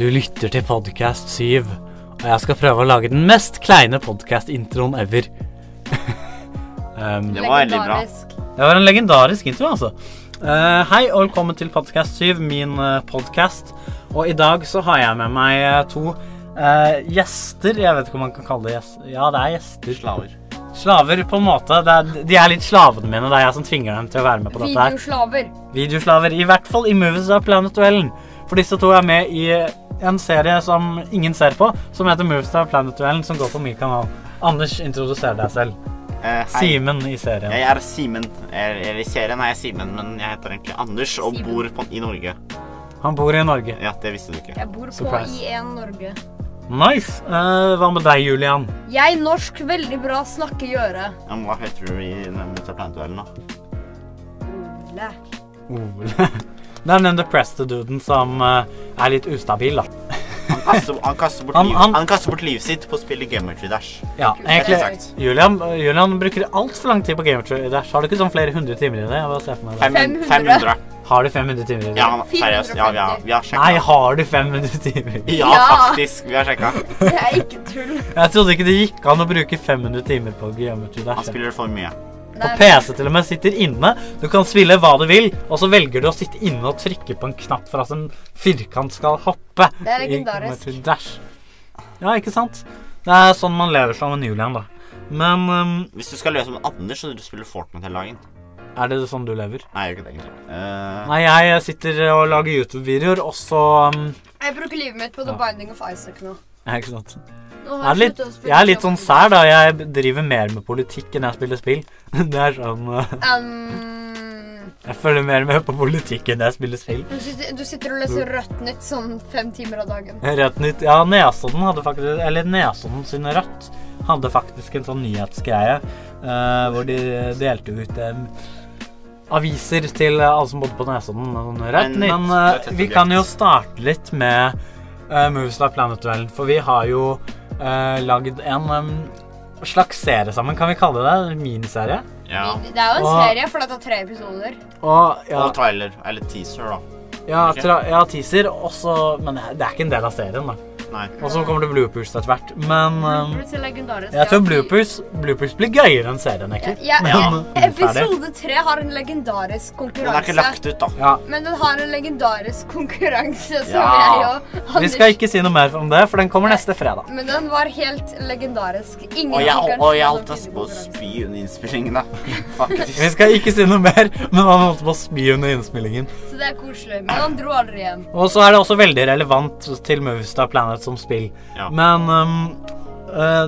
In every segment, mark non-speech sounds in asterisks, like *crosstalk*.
Du lytter til Podcast 7, og jeg skal prøve å lage den mest kleine podcast-introen ever. *laughs* um, Det var veldig bra. Legendarisk. det var en legendarisk intro, altså. Uh, hei og velkommen til Podcast 7, min uh, podkast. Og i dag så har jeg med meg eh, to eh, gjester. Jeg vet ikke om man kan kalle det gjester. Ja, det er gjester. Slaver. Slaver, på en måte. Det er, de er litt slavene mine. Det er jeg som tvinger dem til å være med på dette her. Videoslaver. Videoslaver. I hvert fall i Movies of Planet-duellen. For disse to er med i en serie som ingen ser på, som heter Movistar Planet-duellen, som går på min kanal. Anders, introduser deg selv. Uh. Simen i serien. Jeg er Simen. Eller I serien er jeg Simen, men jeg heter egentlig Anders og Simon. bor på, i Norge. Han bor i Norge. Ja, det visste du ikke. Jeg bor på Surprise. I1 Norge. Nice. Uh, hva med deg, Julian? Jeg norsk veldig bra snakke gjøre. Ja, men hva heter du i Movistar Mr. Plant-duellen, da? Ole. Ole. *laughs* Det er den depressed duden som eh, er litt ustabil, da. Han kaster, han kaster, bort, Han- liv, han- han kaster bort livet sitt på å spille Geometry Dash. Ja, egentlig. Julian, Julian bruker altfor lang tid på Gamertree Dash. Har du ikke sånn flere hundre timer i det? Jeg bare ser for meg det. 500. 500. Har du 500 timer i det? Ja, seriøst. Ja, vi har, vi har sjekka. Nei, har du 500 timer? *laughs* Ja, Ja. faktisk. Vi har sjekka. Det er ikke tull. Jeg trodde ikke det gikk an å bruke 500 timer på Geometry Han spiller for mye. På PC til og med sitter inne. Du kan spille hva du vil, og så velger du å sitte inne og trykke på en knapp for at en firkant skal hoppe. Det er legendarisk. Ja, ikke sant? Det er sånn man lever som en Julian, da. Men um, Hvis du skal løse som Anders, så du spiller Fortnite hele dagen. er det sånn du lever? Nei, jeg gjør ikke det, egentlig. Uh... Nei, jeg sitter og lager YouTube-videoer, og så um, Jeg bruker livet mitt på The Ja. Binding of Isaac nå. ja, Ikke sant. Jeg er litt, jeg er litt sånn sær, da. Jeg driver mer med politikk enn jeg spiller spill. *laughs* Det er sånn uh, Um, Jeg følger mer med på politikk enn jeg spiller spill. du, sitter, du sitter og leser Rødt Nytt sånn fem timer av dagen. Rødt nytt. Ja, Nesodden hadde faktisk Eller Nesodden sin Rødt hadde faktisk en sånn nyhetsgreie uh, hvor de delte ut um, aviser til alle som bodde på Nesodden. Sånn rødt Men Men uh, vi kan jo starte litt med uh, Movies Like Planet-duellen, for vi har jo uh, lagd en um, slags serie sammen, kan vi kalle det? En miniserie. ja. Det er jo en Og- serie, for det er tre episoder. Og ja, Og trailer. Eller teaser, da. ja, tra, ja teaser, også Men det er ikke en del av serien, da. Nei. Og så kommer det bloopers etter hvert. Men um. Jeg tror Ja, bloopers, bloopers blir gøyere enn serien, egentlig. Ja, Men, ja, eh. Episode tre har en legendarisk konkurranse. Den er ikke lagt ut, da. Ja, Men den har en legendarisk konkurranse som Ja. jeg og Vi skal ikke si noe mer om det, for den kommer neste fredag. Men den var helt legendarisk. Ingen Og jeg, og jeg holdt på å spy under innspillingen, da. *laughs* Vi skal ikke si noe mer, men han holdt på å spy under innspillingen. Så det er koselig. Men han dro aldri hjem. Og så er det også veldig relevant til Movistar Planet som spill. Ja. Men um, uh,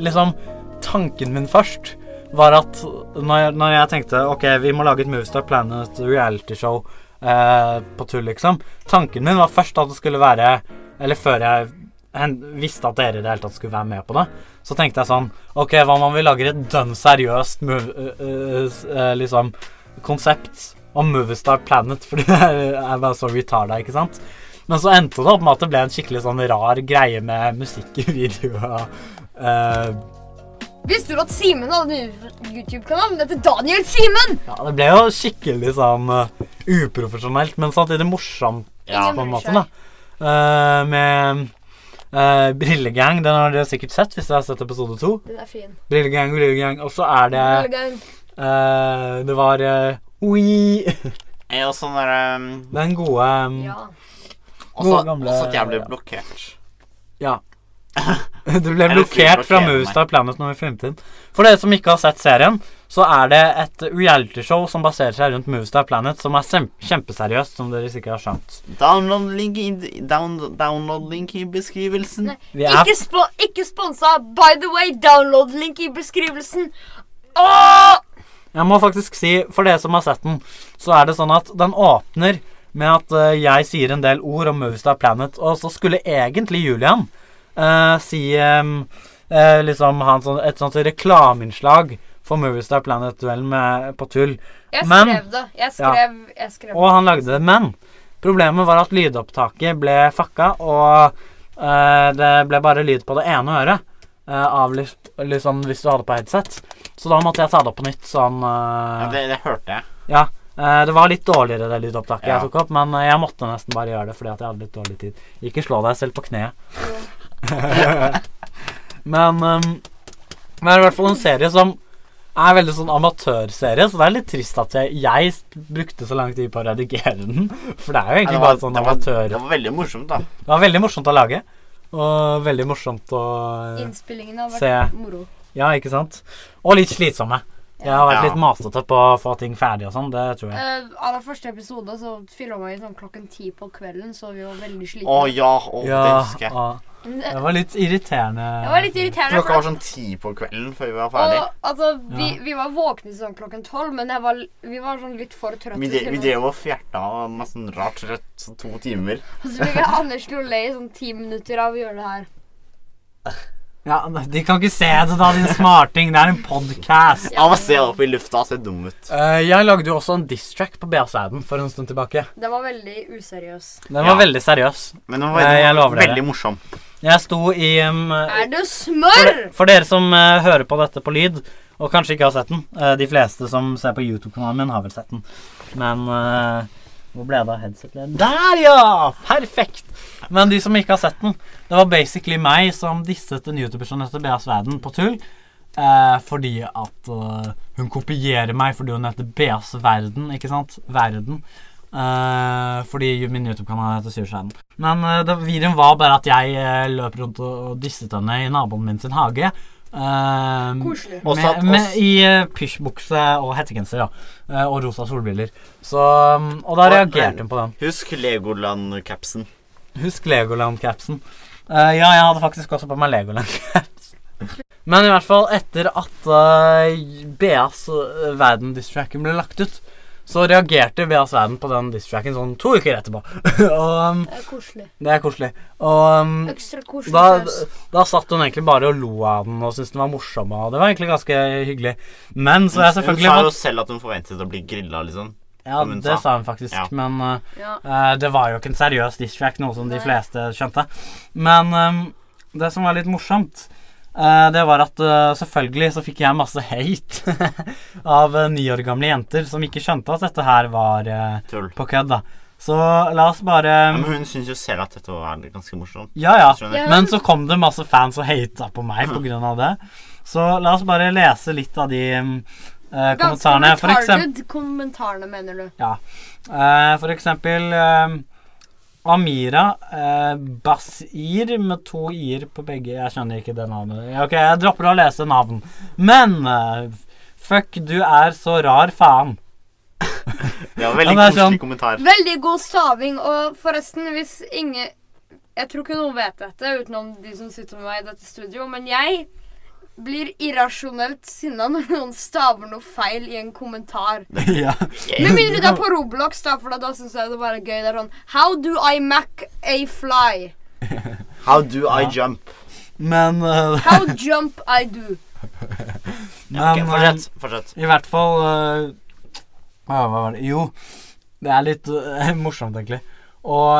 liksom Tanken min først var at når jeg, når jeg tenkte OK, vi må lage et Movistar Planet realityshow uh, på tull, liksom Tanken min var først at det skulle være Eller før jeg visste at dere i det hele tatt skulle være med på det, så tenkte jeg sånn OK, hva om vi lager et dønn seriøst move, uh, uh, eh, liksom konsept om Movistar Planet, *laughs* fordi det er bare så retarda, ikke sant? Men så endte det opp med at det ble en skikkelig sånn rar greie med musikk i videoer. Uh, Visste du at Simen hadde en YouTube-kanal? Den heter Daniel Simen! ja, det ble jo skikkelig sånn uh, uprofesjonelt, men samtidig morsomt Ja, på en måte, da. Uh, med uh, Brillegang, den har dere sikkert sett hvis dere har sett episode to. Den er fin. Brillegang, Brillegang. Og så er det eh, Det var uh, Oi *laughs* Er er sånn der um, Den gode um, Ja. Også, gamle- også at jeg ble blokkert. Ja. *laughs* Du ble blokkert fra. Movistar Planet når vi filmet inn. For dere som ikke har sett serien, så er det et realityshow som baserer seg rundt Movistar Planet, som er kjempeseriøst, som dere sikkert har skjønt. Download link i, down, download link i beskrivelsen. Nei, Ikke, spo ikke sponsa. By the way, download-link i beskrivelsen. Åh! Jeg må faktisk si, for dere som har sett den, så er det sånn at den åpner med at uh, jeg sier en del ord om Movistar Planet, og så skulle egentlig Julian uh, si um, uh, liksom ha en sånn, et sånt reklameinnslag for Movistar Planet-duellen på tull. Jeg Men- skrev det. Jeg skrev, jeg skrev Og han lagde det, men problemet var at lydopptaket ble fucka, og eh, det ble bare lyd på det ene øret. eh, av liksom hvis du hadde på headset. Så da måtte jeg ta det opp på nytt sånn Ja, det, det hørte jeg. Ja. Eh, det var litt dårligere, det lydopptaket Ja. jeg tok opp, men eh, jeg måtte nesten bare gjøre det fordi at jeg hadde litt dårlig tid. Ikke slå deg selv på kneet. *laughs* men um, Men det er i hvert fall en serie som er veldig sånn amatørserie, så det er litt trist at jeg, jeg brukte så lang tid på å redigere den. For det er jo egentlig ja, var, bare sånn det, amatør... det var veldig morsomt, da. Det var veldig morsomt å lage. Og veldig morsomt å Innspillingen har vært Se. moro. Ja, ikke sant? Og litt slitsomme. Jeg har vært Ja. litt masete på å få ting ferdig og sånn. Det tror jeg. Uh, aller første episode så filma vi sånn klokken ti på kvelden, så vi var veldig slitne. Å ja, å, det husker jeg. og Det det var litt irriterende. var litt irriterende. Klokka var sånn ti på kvelden før vi var ferdig. og, altså, vi, Ja. vi var våkne sånn klokken tolv, men jeg var, vi var sånn litt for trøtte. Vi, vi drev og fjerta masse sånn rart rødt sånn to timer. Og så fikk jeg Anders til å le i sånn ti minutter av å gjøre det her. *laughs* Ja, De kan ikke se det, da, din smarting. Det er en podkast. Ja, å se opp i lufta Ser se dum ut. jeg lagde jo også en diss-track på BS-verden for en stund tilbake. Den var veldig useriøs. Den var Ja. veldig seriøs. Men den var, Nei, jeg den var lover dere. veldig morsom. Jeg sto i um, Er det smør?! for dere som uh, hører på dette på lyd, og kanskje ikke har sett den uh, De fleste som ser på YouTube-kanalen min, har vel sett den. Men eh, hvor ble det av headsetet? Der, ja! Perfekt! Men de som ikke har sett den, det var basically meg som disset en YouTuber som heter Bea Sveden på tull. Eh, fordi at uh, hun kopierer meg fordi hun heter Beas Verden, ikke sant? Verden. Eh, fordi min YouTube-kanal heter Syrskjermen. Men uh, det, videoen var bare at jeg uh, løp rundt og, og disset henne i naboen min sin hage. Eh, Koselig. Satt med, med, I uh, pysjbukse og hettegenser, ja. Uh, og rosa solbriller. Så, um, og da reagerte hun på den. Husk Legoland-capsen. Husk Legoland-capsen. Uh, ja, jeg hadde faktisk også på meg Legoland-caps. Men i hvert fall, etter at uh, BAs uh, Verden-distracken ble lagt ut, så reagerte Bea Verden på den distracken sånn to uker etterpå. *laughs* og um, Det er koselig. det er koselig. Og um, Ekstra koselig da, da satt hun egentlig bare og lo av den og syntes den var morsom. Og det var egentlig ganske hyggelig. Men så har jeg Hun sa jo selv at hun forventet å bli grilla, liksom. Ja, hun det sa. sa hun faktisk. Ja. Men uh, Ja. uh, det var jo ikke en seriøs diss track, noe som de fleste skjønte. Men um, det som var litt morsomt, det var at eh, selvfølgelig så fikk jeg masse hate *laughs* av eh, ni år gamle jenter som ikke skjønte at dette her var eh, Tull. på kødd, da. Så la oss bare Ja, men hun syns jo selv at dette var ganske morsomt. Ja, ja. Men så kom det masse fans og hata på meg *laughs* av det. Så la oss bare lese litt av de uh, eh, Ganske kommentarene. For eksempel retarded kommentarene, mener du. Eh, for eksempel eh, Amira eh, Basir med to i-er på begge Jeg skjønner ikke det navnet. Ok, jeg dropper å lese navn. Men eh, fuck, du er så rar, faen. *laughs* Veldig Ja, er koselig sånn- kommentar. Veldig god staving, og forresten, hvis ingen Jeg tror ikke noen vet dette, utenom de som sitter med meg i dette studio, men jeg blir irrasjonelt sinna når noen staver noe feil i en kommentar. *laughs* ja. Med mindre det er på *laughs* Roblox, da, for da syns jeg det bare er gøy. Det er sånn How do I mac a fly? *laughs* How do I Ja. jump? Men, uh, How jump I do? Ja, ok, men eh, fortsett. fortsett. i hvert fall uh, Hva var det Jo, det er litt uh, morsomt, egentlig. Og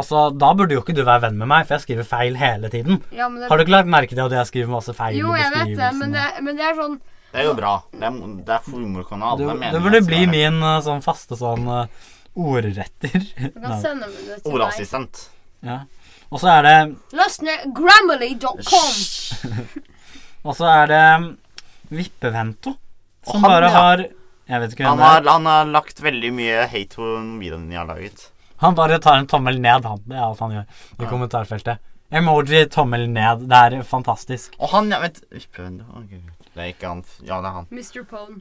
altså, da burde jo ikke du være venn med meg, for jeg skriver feil hele tiden. Ja, men det, Har du ikke lagt merke til at jeg skriver masse feil jo, jeg vet det, men det, men det er sånn Det er jo bra. Det er, det er humorkanal. Du, det du burde bli være. min eh, sånn faste sånn uh, ordretter. Du kan *laughs* sende det til. Ordassistent. Ja. Og så er det Last ned grammarly.com. *laughs* Og så er det mm, Vippevento, som han, bare ja. har Jeg vet ikke hvem Han det er. han har lagt veldig mye hate på videoen jeg har laget. Han bare tar en tommel ned, han. Det er alt han gjør i Ja. kommentarfeltet. Emoji, tommel ned. Det er fantastisk. Og han, Å, Gud. Det er ikke han. Ja, det er han. Mr. Pone.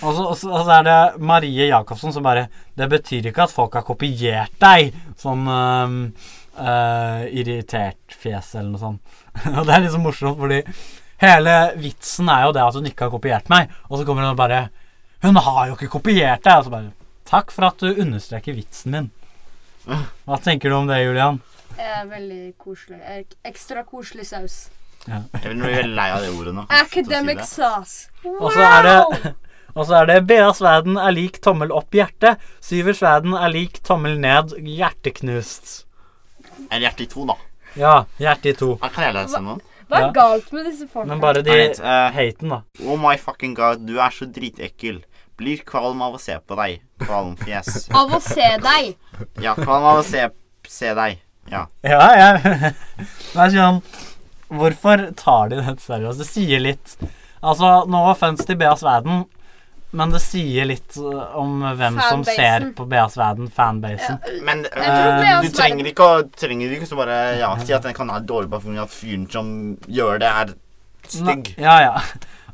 Og så, og så, og så er det Marie Jacobsen som bare Det betyr ikke at folk har kopiert deg. Sånn um, uh, irritert fjes eller noe sånt. *laughs* og det er liksom morsomt, fordi hele vitsen er jo det at hun ikke har kopiert meg. Og så kommer hun og bare Hun har jo ikke kopiert deg! Og så bare Takk for at du understreker vitsen min. *laughs* Hva tenker du om det, Julian? Er veldig koselig. Ekstra koselig saus. Jeg blir veldig lei av det ordet nå. Academic si sauce. Og så er det *laughs* Og så er det Bea Sveden er lik tommel opp hjerte. Syver Sveden er lik tommel ned hjerteknust. det. Eller hjerte i to, da. Ja, hjerte i to. Ja, Kan jeg lese noen? Hva er Ja. galt med disse folka? Men bare de eh, haten, da. Oh my fucking god, du er så dritekkel. Blir kvalm av å se på deg. Kvalmfjes. *laughs* Av å se deg. Ja, kvalm av å se, se deg. Ja. Ja, jeg *laughs* Det er sånn Hvorfor tar de det seriøst? Det sier litt Altså, no offense til Beas Verden, men det sier litt uh, om hvem som ser på Beas Verden, fanbasen. Men tror eh, du trenger ikke å trenger ikke så bare ja, si at den kan være dårlig bare fordi at fyren som gjør det, er stygg. Ja, ja.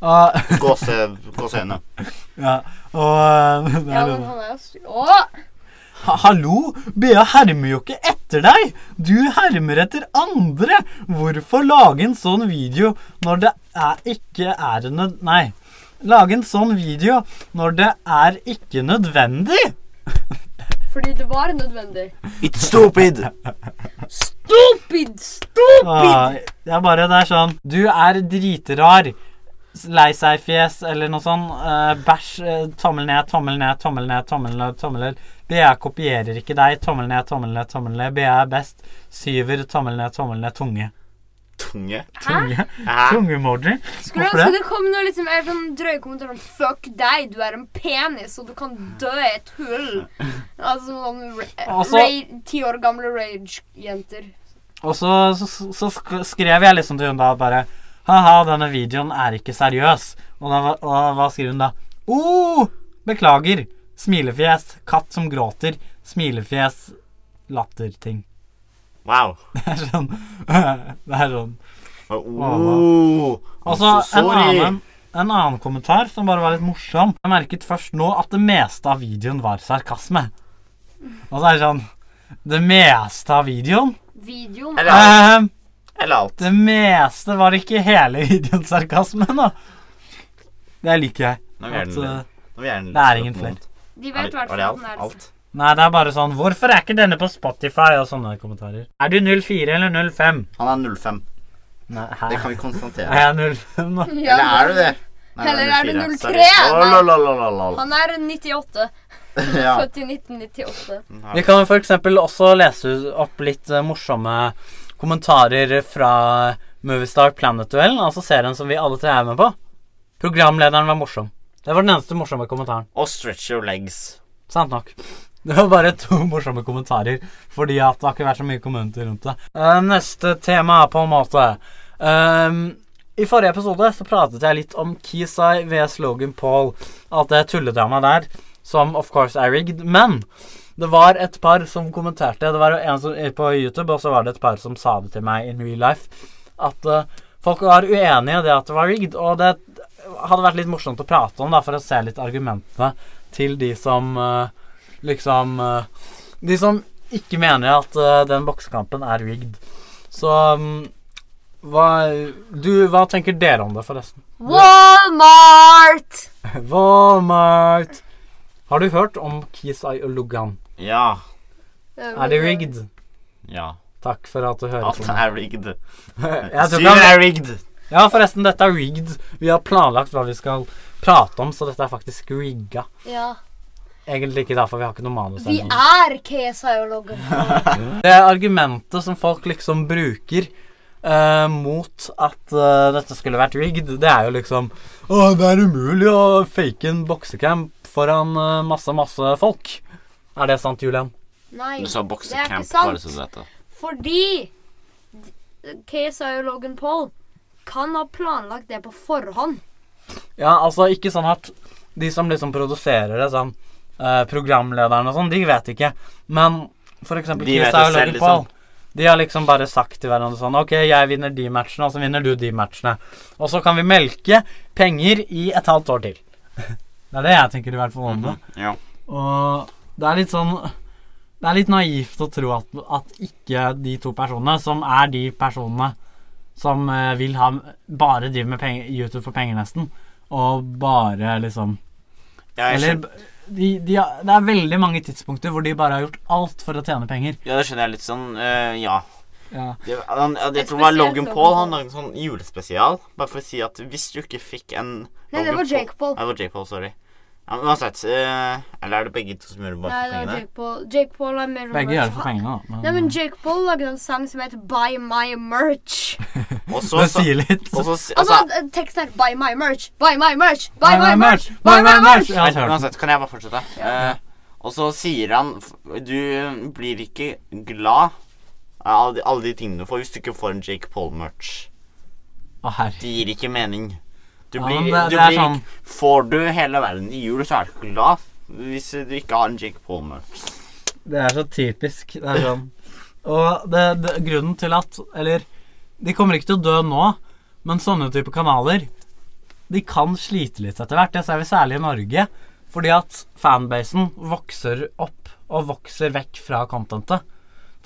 Og, Gåse, gåseøyne. *laughs* ja, og *laughs* uh, Ja, men han er jo. Å! Ha- Hallo, Bea hermer jo ikke etter deg. Du hermer etter andre. Hvorfor lage en sånn video når det er ikke er nød... Nei. Lage en sånn video når det er ikke nødvendig. Fordi det var nødvendig. It's stupid! Stupid! Stupid! Ah, det er bare det er sånn Du er dritrar. Lei seg-fjes eller noe sånt. Uh, bæsj. Uh, tommel ned, tommel ned, tommel ned, tommel ned. tommel ned. BA kopierer ikke deg. Tommel ned, tommel ned, tommel ned. BA er best. Syver, tommel ned, tommel ned, tunge. Tunge. Tunge. Hæ? Tunge-emoji. Skulle ønske det? kom noe litt mer sånn drøye kommentarer som Fuck deg, du er en penis, og du kan dø i et hull. Altså sånn ti år gamle rage-jenter. Og så, så, så sk- skrev jeg liksom til hun da bare Ha-ha, denne videoen er ikke seriøs. Og, da, og hva skriver hun da? Oh, beklager. Smilefjes. Katt som gråter. Smilefjes. Latterting. Wow. *laughs* Det er sånn *laughs* Det er sånn Oh, Og så en annen, en annen kommentar som bare var litt morsom. Jeg merket først nå at det meste av videoen var sarkasme. Og så er det sånn Det meste av videoen? Videoen. Eh, Eller alt. det meste var ikke hele *laughs* videoens sarkasme, da. Det liker jeg. Nå vil jeg At, eh, nå vil jeg den det er ingen flere. De vet i det- hvert fall alt? den er alt? Nei, det er bare sånn Hvorfor er ikke denne på Spotify? Og sånne kommentarer. Er du 04 eller 05? Han er 05. Nei, Det kan vi konstatere. Er jeg 05 nå? *laughs* Ja, Eller er du det? Nei, Eller er du 04. 03? Sorry. Nei. Oh. *laughs* Han er 98. Ja. Født i 1998. Vi kan for eksempel også lese opp litt eh, morsomme kommentarer fra Moviestar Planet-duellen, altså serien som vi alle tre er med på. Programlederen var morsom. Det var den eneste morsomme kommentaren. Og stretch your legs. Sant nok. *laughs* Det var bare to morsomme kommentarer, fordi at det har ikke vært så mye kommenter rundt det. Eh, neste tema, på en måte. Ehm, I forrige episode så pratet jeg litt om Kisai vs Logan Paul. Alt det tulledramaet der, som of course er rigged. Men det var et par som kommenterte. Det var en som, på YouTube, og så var det et par som sa det til meg in real life. At uh, folk var uenige i det at det var rigged. Og det hadde vært litt morsomt å prate om, da, for å se litt argumentene til de som uh, liksom uh, De som ikke mener at den boksekampen er rigged. Så um, hva, du, hva tenker dere om det, forresten? Walmart! *laughs* Walmart. Har du hørt om Kisai og Lugan? Ja. Er det rigged? Ja. Takk for at du hører Alt på Alt er rigged. *laughs* Han- er rigged. Ja, forresten, dette er rigged. Vi har planlagt hva vi skal prate om, så dette er faktisk rigga. Ja. Egentlig ikke derfor vi har ikke noe manus. Vi er KSI *laughs* det er argumentet som folk liksom bruker uh, mot at uh, dette skulle vært rigged, det er jo liksom Å, det er umulig å fake en boksekamp foran uh, masse, masse folk. Er det sant, Julian? Nei, Du sa det er boksecamp, ikke bare så sant. du vet det. Fordi KSI og Logan Paul kan ha planlagt det på forhånd. Ja, altså ikke sånn at de som liksom produserer det, sånn eh, programlederne og sånn, de vet ikke. Men for eksempel De vet og det selv, Logan liksom. Paul. De har liksom bare sagt til hverandre sånn OK, jeg vinner de matchene, og så vinner du de matchene. Og så kan vi melke penger i et halvt år til. *laughs* det er det jeg tenker i hvert fall om det. Ja. Og det er litt sånn Det er litt naivt å tro at, at ikke de to personene, som er de personene som eh, vil ha Bare driver med penger, YouTube for penger, nesten, og bare liksom Ja, Eller de, de har, Det er veldig mange tidspunkter hvor de bare har gjort alt for å tjene penger. ja, det skjønner jeg litt sånn Uh, Ja. Ja. Det, han, jeg det tror det var Logan Logan Paul. Paul. Han lagde en sånn julespesial. Bare for å si at hvis du ikke fikk en Nei, det var Jake Paul. Ja, det var Jake Paul, sorry. Ja, men uansett eh, Eller er det begge to som gjør det bare Nei, for det var pengene? Jake Paul. Jake Paul er mer Begge gjør det for pengene, da. Nei, men Jake Paul lagde en sang som heter Buy My Merch. *laughs* Og så, Det så, sier litt. og så Altså, altså, teksten er Buy my merch! Buy my merch! Buy my merch! Buy my merch! Jeg har hørt den. Uansett, kan jeg bare fortsette? Eh, og så sier han f- Du blir ikke glad av alle de, alle de tingene du får, hvis du ikke får en Jake Paul-merch. Å, herre. Det gir ikke mening. Du blir, ja, det- du det blir sånn- Får du hele verden i jul, så er du ikke glad hvis du ikke har en Jake Paul-merch. Det er så typisk. Det er sånn. Og det, det, grunnen til at Eller de kommer ikke til å dø nå, men sånne type kanaler De kan slite litt etter hvert. Det ser vi særlig i Norge. Fordi at fanbasen vokser opp og vokser vekk fra contentet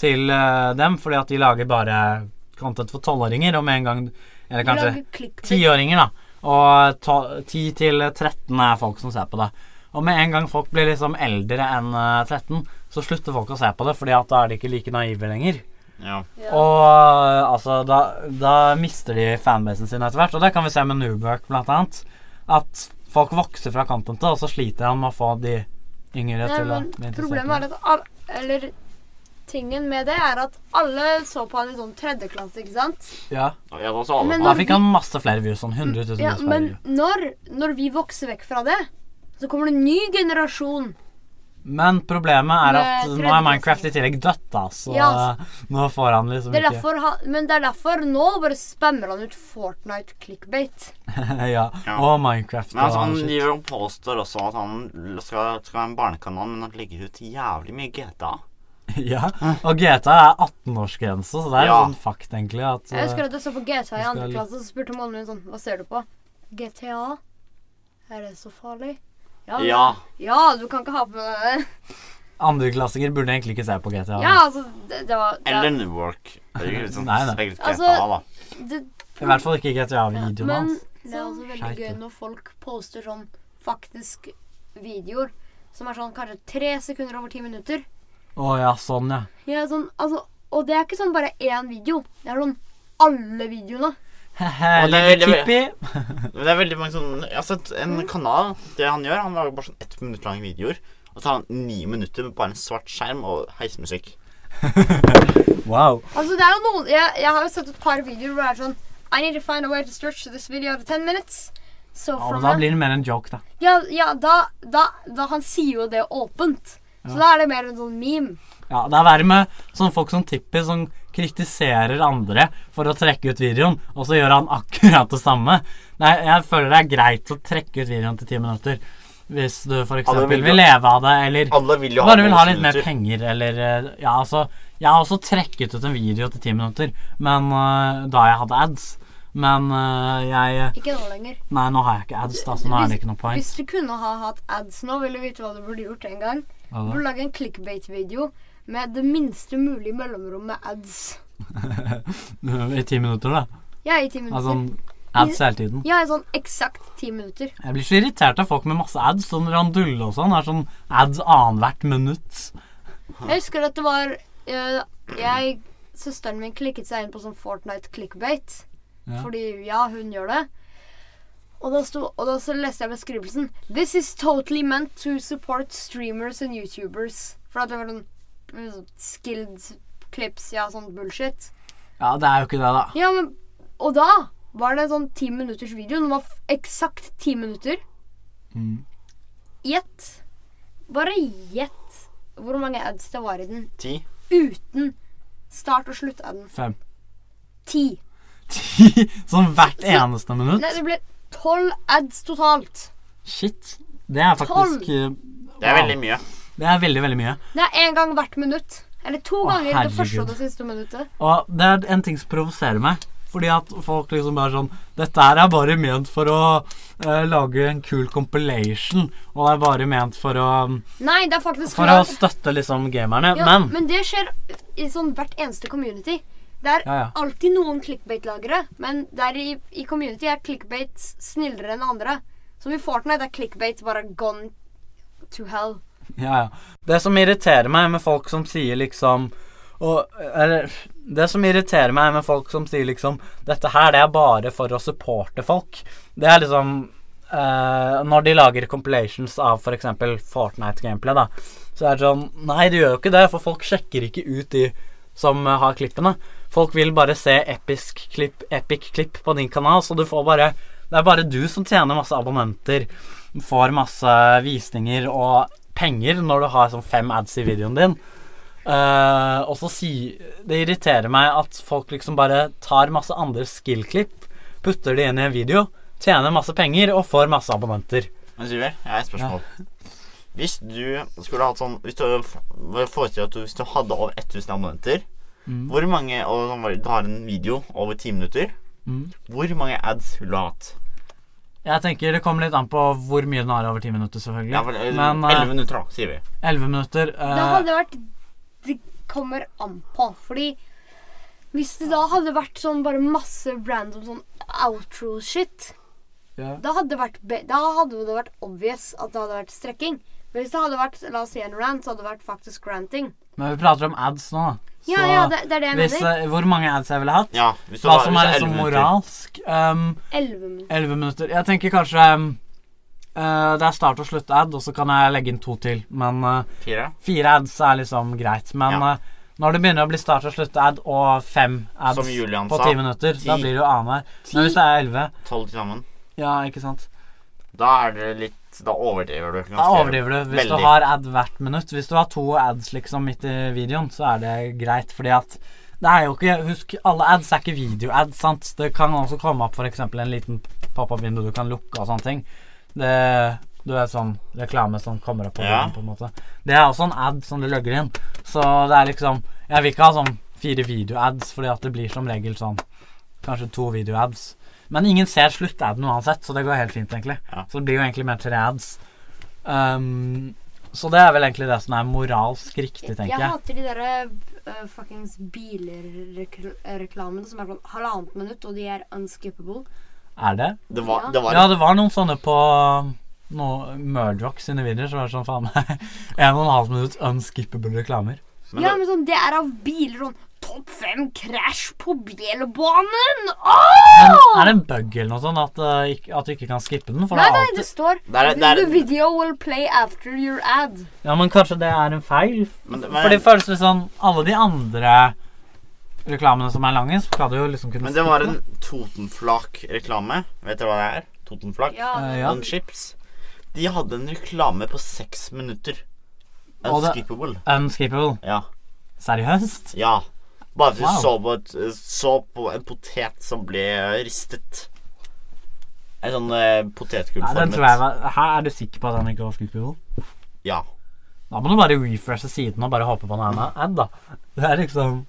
til eh, dem. Fordi at de lager bare content for tolvåringer, og med en gang Eller kanskje tiåringer, da. Og to- 10 til 13 er folk som ser på det. Og med en gang folk blir liksom eldre enn eh, 13, så slutter folk å se på det, fordi at da er de ikke like naive lenger. Ja. Og eh, altså, da, da mister de fanbasen sin etter hvert. Og det kan vi se med Newberg, blant annet. At folk vokser fra contentet, og så sliter han med å få de yngre Nei, til å men bli interessert. problemet er at Eller tingen med det er at alle så på han i sånn tredje klasse, ikke sant? Ja. Ja, da så alle Men da fikk han masse flere views. Sånn 100 000 Ja, views per men når, når vi vokser vekk fra det, så kommer det en ny generasjon. Men problemet er at nå er Minecraft i tillegg dødt, da. Så Ja. nå får han liksom Det er ikke han, men det er derfor nå bare spammer han ut Fortnite clickbait. *laughs* ja. Ja. Og Minecraft. Men altså, og han shit. driver og påstår også at han skal, skal ha en barnekanal, men han legger ut jævlig mye GTA. *laughs* ja. Og GTA er 18-årsgrense, så det er Ja. sånn fakt, egentlig. At, Jeg husker eh, at jeg så på GTA i andre litt- klasse, så spurte mannen min sånn Hva ser du på? GTA? Er det så farlig? Ja, Ja. ja du kan ikke ha på det. *laughs* Andreklassinger burde egentlig ikke se på GTA. Ja, altså Det, det var det, Eller Newark. Det er jo ikke sånn Nei, nei. spesielt Altså, GTA, da. det, I hvert fall ikke GTA-videoen men hans. det er også veldig Skjerp gøy når folk poster sånn faktisk videoer som er sånn kanskje tre sekunder over ti minutter. Å ja, sånn, ja. Ja, sånn, altså, og det er ikke sånn bare én video. Det er sånn alle videoene. Og det er veldig- Men *laughs* det er veldig mange sånn Jeg har sett en Mm. kanal. Det han gjør, han lager bare sånn ett minutt lange videoer. Og så har han ni minutter med bare en svart skjerm og heismusikk. *laughs* Wow. Altså, det er jo noen Jeg, jeg har jo sett et par videoer hvor det er sånn I need to find a way to stretch this video to 10 minutes. So Ja, da blir det mer en joke, da. Ja, ja da, da, da Han sier jo det åpent. Så da er det mer en sånn meme. Ja, Det er verre med sånne folk som Tippi, som kritiserer andre for å trekke ut videoen, og så gjør han akkurat det samme. Nei, jeg føler det er greit å trekke ut videoen til ti minutter. Hvis du f.eks. Alle vil vil, leve av det, eller Alle vil jo ha bare vil ha litt mer penger, eller eh, Ja, altså Jeg har også trekket ut en video til ti minutter, men uh, da jeg hadde ads. Men uh, jeg Ikke nå lenger. Nei, nå har jeg ikke ads, da, så nå er det ikke noe poeng. Hvis du kunne ha hatt ads nå, ville du vite hva du burde gjort en gang. Du burde lage en clickbait-video med det minste mulige mellomrom med ads. *laughs* I ti minutter, da. Ja, i ti minutter. Altså ads hele tiden. Ja, i sånn eksakt ti minutter. Jeg blir så irritert av folk med masse ads. Sånn Randulle og sånn er sånn ads annethvert minutt. Jeg husker at det var eh, Jeg Søsteren min klikket seg inn på sånn Fortnite clickbait. Ja. Fordi ja, hun gjør det. Og da, sto, og da så leste jeg beskrivelsen. This is totally meant to support streamers and YouTubers. For at det var sånn skilled clips, ja, sånn bullshit. Ja, det er jo ikke det, da. Ja, men Og da var det en sånn ti minutters video. Den var eksakt ti minutter. Mm. Gjett. Bare gjett hvor mange ads det var i den Ti. uten start- og slutt-aden. Fem. Ti. Ti! *laughs* Sånn hvert eneste minutt. Nei, det ble tolv ads totalt. Shit. Det er faktisk wow. Det er veldig mye. Det er veldig, veldig mye. Det er én gang hvert minutt. Eller to Å, ganger det første og det siste minuttet. Og det er en ting som provoserer meg. Fordi at folk liksom bare sånn Dette her er bare ment for å uh, lage en kul compilation. Og det er bare ment for å Nei, det er faktisk For å støtte liksom gamerne. ja, Men men det skjer i sånn hvert eneste community. Det er Ja, ja. alltid noen clickbait-lagere, men der i, i community er clickbait snillere enn andre. Som i Fortnite er clickbait bare gone to hell. Ja, ja. Det som irriterer meg med folk som sier liksom og, eller, Det som irriterer meg med folk som sier liksom Dette her, det er bare for å supporte folk. Det er liksom eh, Når de lager compilations av f.eks. Fortnite-gameplay, da, så er det sånn Nei, de gjør jo ikke det, for folk sjekker ikke ut de som eh, har klippene. Folk vil bare se episk klipp, epic klipp på din kanal, så du får bare Det er bare du som tjener masse abonnenter, får masse visninger og penger når du har sånn fem ads i videoen din. Uh, og så si Det irriterer meg at folk liksom bare tar masse andre skill-klipp, putter det inn i en video, tjener masse penger og får masse abonnenter. Men Syver, jeg har et spørsmål. Hvis du skulle hatt sånn Hvis du forestiller deg at du, hvis du hadde over 1000 abonnenter Mm. Hvor mange Og du har en video over ti minutter Mm. Hvor mange ads vil du ha hatt? Jeg tenker Det kommer litt an på hvor mye den har over ti minutter, selvfølgelig. Ja, for, eh, Men 11 eh, minutter, da, sier vi. 11 minutter uh, Det hadde vært Det kommer an på. Fordi hvis det da hadde vært sånn bare masse random sånn outro-shit, ja. da hadde, det vært be da hadde det vært obvious at det hadde vært strekking. Men hvis det hadde vært la oss si en rant, så hadde det vært faktisk ranting. Men vi prater om ads nå, da. Ja, Så ja, det, det er det jeg hvis, mener. eh, Hvor mange ads jeg ville hatt? Ja, hvis Hva som er liksom 11 minutter. moralsk? Um, 11 minutter. 11 minutter. Jeg tenker kanskje um, uh, Det er start og slutt-ad, og så kan jeg legge inn to til. Men uh, Fire? fire ads er liksom greit. Men Ja. uh, når det begynner å bli start og slutt-ad og fem ads på sa. ti minutter, da blir det jo annenhver. Men hvis det er elleve Tolv til sammen. Ja, ikke sant? Da er det litt Da overdriver du. Da overdriver du. Hvis Veldig. du har ad hvert minutt Hvis du har to ads liksom midt i videoen, så er det greit, fordi at det er jo ikke Husk, alle ads er ikke video-ads, sant? Det kan også komme opp f.eks. en liten pop-up-vindu du kan lukke og sånne ting. Det Du vet sånn reklame som kommer opp på Ja. på en måte. Det er også en ad som du logger inn. Så det er liksom Jeg vil ikke ha sånn fire video-ads, fordi at det blir som regel sånn Kanskje to video-ads. Men ingen ser slutt-aden uansett, så det går helt fint, egentlig. Ja. Så det blir jo egentlig mer tre ads. Um, så det er vel egentlig det som er moralsk riktig, tenker Jeg jeg. hater de derre uh, fuckings bilreklamene som er sånn halvannet minutt, og de er unskippable. Er det? Det var, Ja. det var Ja, det var noen sånne på no, Murdoch sine videoer som var sånn faen meg *laughs* en og en halv minutt unskippable reklamer. Men ja, men sånn, det er av biler sånn Topp fem krasj på bjellebanen! Men er det en bug eller noe sånt at, uh, ikk- at du ikke kan skippe den? For Nei, det er nei, alltid det står Det er- det er- The video will play after your ad. Ja, men kanskje det er en feil? Men det- For det føles litt sånn Alle de andre reklamene som er lange, så skal du jo liksom kunne Men det var en Totenflak-reklame. Vet dere hva det er? Totenflak? Ja, Eh, ja. Noen chips. De hadde en reklame på seks minutter. Og det- Unskippable. Unskippable. Ja. Seriøst? ja. Bare for Wow. så, på et, så på en potet som ble ristet. En sånn eh, potetgullformet. Her er du sikker på at den ikke var skippable? Ja. Da må du bare refreshe siden og bare håpe på en ad, da. Det er liksom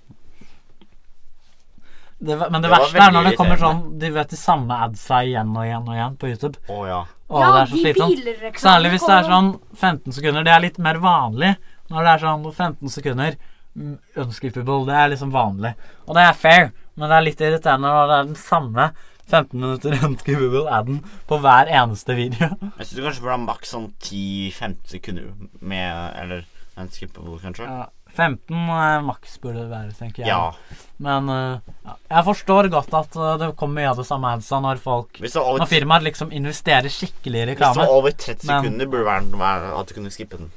det, Men det, Det verste er når det kommer sånn De vet de samme adsa igjen og igjen og igjen på YouTube. Oh, ja. Og ja, det er så slitsomt. Særlig hvis det er sånn 15 sekunder. Det er litt mer vanlig når det er sånn 15 sekunder mm, unskippable. Det er liksom vanlig. Og det er fair, men det er litt irriterende når det er den samme 15 minutter unskippable aden på hver eneste video. Jeg syns du kanskje burde ha maks sånn 10-15 sekunder med Eller unskippable, kanskje. Ja, 15 eh, maks burde det være, tenker jeg. Ja. Men uh, ja. jeg forstår godt at uh, det kommer mye av det samme adsa når folk Når firmaer liksom investerer skikkelig i hvis det var over 30 Men- sekunder, burde det være at du kunne skippe den.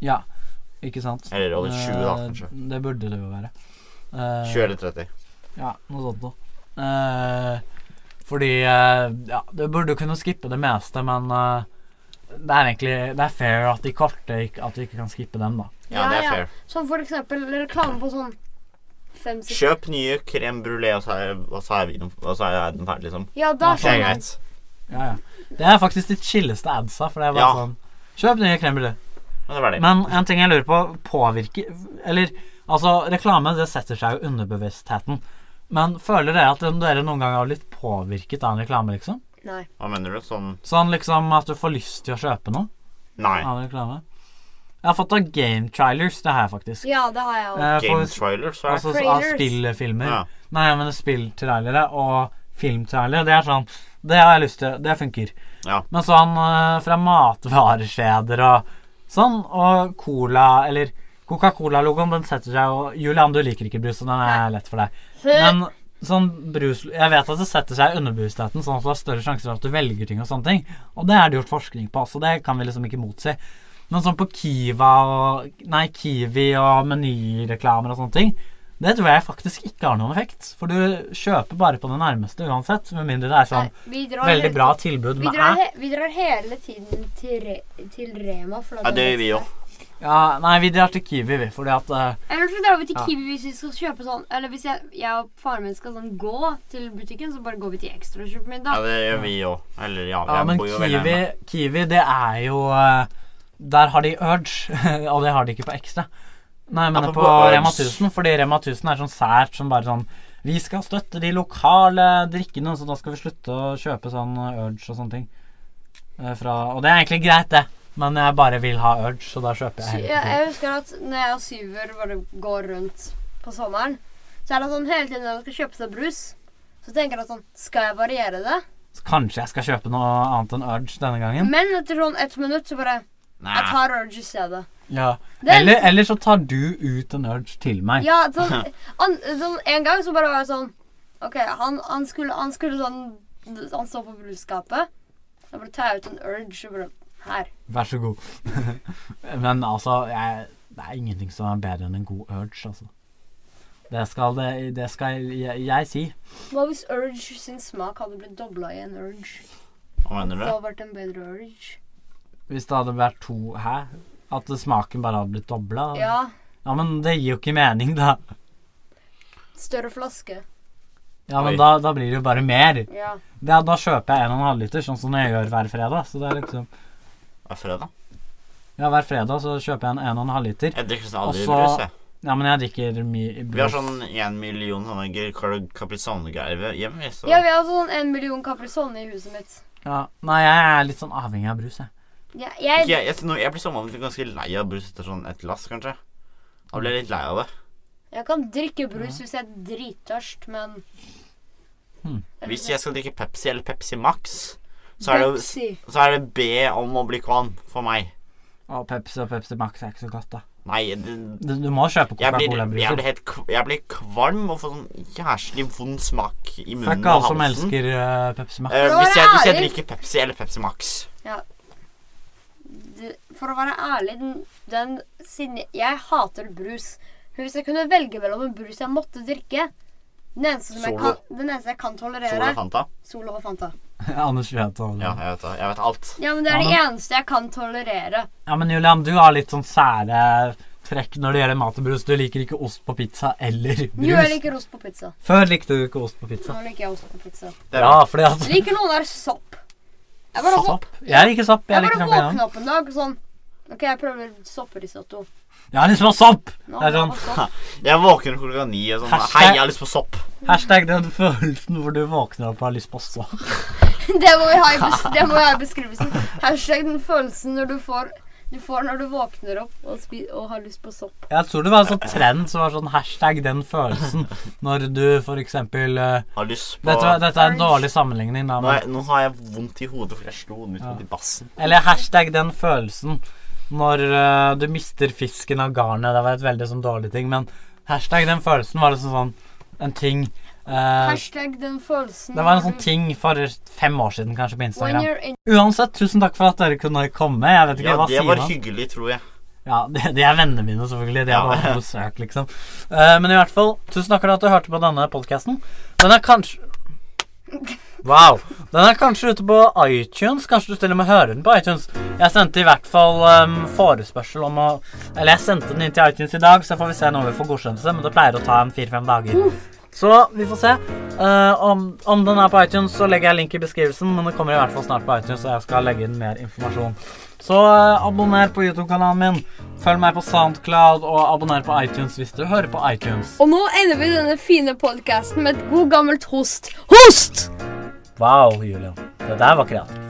Ja, ikke sant? Eller over 20, da, Eh, kanskje. Det burde det jo være. Eh, 20 eller 30. Ja, noe sånt noe. Eh, fordi eh, Ja, du burde jo kunne skippe det meste, men eh, det er egentlig Det er fair at de korte At du ikke kan skippe dem, da. Ja, det er fair. Som for eksempel reklame på sånn fem sekunder. Kjøp nye crème brulé, og så er, og så er, videoen, og så er den ferdig, liksom. Ja, da Det er skjønner jeg. greit. Ja, ja. Det er faktisk de chilleste adsa, for det er bare Ja. sånn Kjøp nye crème brulé. Men en ting jeg lurer på, påvirker Eller altså, reklame det setter seg jo underbevisstheten. Men føler dere at dere noen gang har blitt påvirket av en reklame, liksom? Nei. Hva mener du? Sånn Sånn liksom at du får lyst til å kjøpe noe Nei. av reklame? Jeg har fått av game trailers, det har jeg faktisk. Ja, det har jeg også. Eh, Game trailers, hva? Altså av spillfilmer. Ja. Nei, men spilltrailere og filmtrailere, det er sånn Det har jeg lyst til. Det funker. Ja. Men sånn eh, fra matvarekjeder og sånn, og cola Eller Coca-Cola-logoen, den setter seg jo Julian, du liker ikke brus, så den er lett for deg. Men sånn brus Jeg vet at det setter seg i underbevisstheten, sånn at du har større sjanser for at du velger ting og sånne ting. Og det er det gjort forskning på, også, det kan vi liksom ikke motsi. Men sånn på Kiva og Nei, Kiwi og menyreklamer og sånne ting, Det tror jeg faktisk ikke har noen effekt. For du kjøper bare på det nærmeste uansett. Med mindre det er sånn Nei, veldig bra tilbud Vi med drar, æ. vi drar hele tiden til, re, til Rema. For Ja, det gjør vi òg. Ja, nei, vi drar til Kiwi, vi. Fordi at uh, Eller så drar vi til Ja. Kiwi hvis vi skal kjøpe sånn Eller hvis jeg, jeg og faren min skal sånn gå til butikken, så bare går vi til Ekstra og kjøper middag. Ja, det gjør vi òg. Eller ja, Ja, men bor jo Kiwi. Kiwi, det er jo uh, Der har de Urge, *laughs* og det har de ikke på Ekstra. Nei, men Ja, på, på Rema 1000, fordi Rema 1000 er sånn sært som bare sånn Vi skal støtte de lokale drikkene, så da skal vi slutte å kjøpe sånn Urge og sånne ting. Eh, Fra, og det er egentlig greit, det. Men jeg bare vil ha Urge, så da kjøper jeg hele hele jeg husker at når jeg og Syver bare går rundt på sommeren, så er det sånn hele tiden når man skal kjøpe seg brus, så tenker jeg sånn Skal jeg variere det? Så kanskje jeg skal kjøpe noe annet enn Urge denne gangen. Men etter sånn ett minutt så bare Jeg tar Urge i stedet. Ja. Er- Eller, eller så tar du ut en Urge til meg. Ja, *laughs* sånn, an, sånn En gang så bare var jeg sånn OK, han, han, skulle, han skulle sånn Han står på brudskapet. Da bare tar jeg ut en Urge og bare Her. Vær så god. *laughs* Men altså, jeg, det er ingenting som er bedre enn en god urge, altså. Det skal, det, det skal jeg, jeg si. Hva hvis Urge sin smak hadde blitt dobla i en Urge? Hva mener Det Så hadde vært en bedre Urge. Hvis det hadde vært to Hæ? At smaken bare hadde blitt dobla? Ja. ja, men det gir jo ikke mening, da. Større flaske. Ja, men da, da blir det jo bare mer. Ja. Da, da kjøper jeg en og en halv liter, sånn som jeg gjør hver fredag. Så det er liksom Hva er fredag? Ja, hver fredag så kjøper jeg en en og en halv liter. Jeg drikker sånn aldri Og brus, jeg. Ja, men jeg drikker mye brus. Vi har sånn 1 million sånne Caprisone-greier hjemme. vi, Så. ja, vi har sånn en million Caprisone i huset mitt. ja. Nei, jeg er litt sånn avhengig av brus, jeg. Ja, Ikke jeg, jeg, jeg, nå- jeg blir sånn ganske lei av brus etter sånn et glass, kanskje. Da blir jeg litt lei av det. jeg kan drikke brus hvis jeg er drittørst, men Hmm. Hvis jeg skal drikke Pepsi eller Pepsi Max, så er det, så er det B om å bli kvalm for meg. Og Pepsi og Pepsi Max er ikke så godt, da. Nei, det, Du, du må kjøpe jeg, blir, jeg, blir jeg blir kvalm og får sånn jæslig vond smak i munnen Fuck og alle som elsker uh, Pepsi Max. Uh, hvis, jeg, hvis jeg drikker Pepsi eller Pepsi Max det, For å være ærlig, den, den siden jeg, jeg hater brus. Men hvis jeg kunne velge mellom en brus jeg måtte drikke Den eneste, som jeg kan, den eneste jeg kan tolerere tolerere og Fanta. Solo og Fanta. *laughs* Anders vet det. Ja, jeg vet det. Jeg vet alt. Ja, men det er Ja, det eneste jeg kan tolerere. Ja, men Julian, du har litt sånn sære trekk når det gjelder mat og brus. Du liker ikke ost på pizza eller brus. Jo, jeg liker ost på pizza. Før likte du ikke ost på pizza. Nå liker jeg ost på pizza. Det er Ja, fordi at Liker noen der sopp? Jeg bare, Sopp? Jeg liker sopp. Jeg jeg liker bare våkna opp en dag sånn OK, jeg prøver sopprisotto. Jeg har lyst på sopp! Nå, Det er det sånn sopp. *laughs* Jeg våkner klokka ni og sånn Hashtag- Hei, jeg har lyst på sopp. Hashtag den følelsen hvor du våkner opp og har lyst på sopp. *laughs* Det må vi ha i, bes det må vi ha i beskrivelsen. Hashtag den følelsen når du får du får når du våkner opp og, spi og har lyst på sopp. Jeg tror det var en sånn trend som var sånn hashtag den følelsen når du for eksempel eh, Har lyst på dette, dette er en dårlig sammenligning, da, nå, nå har jeg vondt i hodet, for jeg slo den ut Ja. mot i bassen. Eller hashtag den følelsen når uh, du mister fisken av garnet. Det var et veldig sånn dårlig ting, men hashtag den følelsen var liksom sånn en ting eh, Hashtag den følelsen Det var en sånn ting for fem år siden kanskje på Instagram. in Uansett, tusen takk for at dere kunne komme. Jeg vet ikke Ja, hva det sier var man? hyggelig, tror jeg. Ja, det, det er vennene mine, selvfølgelig. De er Ja. besøk, liksom. Uh, men i hvert fall, tusen takk for at du hørte på denne podkasten. Den er kanskje Wow. Den er kanskje ute på iTunes. Kanskje du til og med hører den på iTunes. Jeg sendte i hvert fall um, forespørsel om å Eller jeg sendte den inn til iTunes i dag, så får vi se når vi får godkjennelse. Men det pleier å ta en fire-fem dager. Så vi får se. Uh, om, om den er på iTunes, så legger jeg link i beskrivelsen. Men den kommer i hvert fall snart på iTunes, og jeg skal legge inn mer informasjon. Så uh, abonner på YouTube-kanalen min. Følg meg på Soundcloud, og abonner på iTunes hvis du hører på iTunes. Og nå ender vi denne fine podkasten med et god gammelt host. Host! Wow, Julian. Det der var kreativt.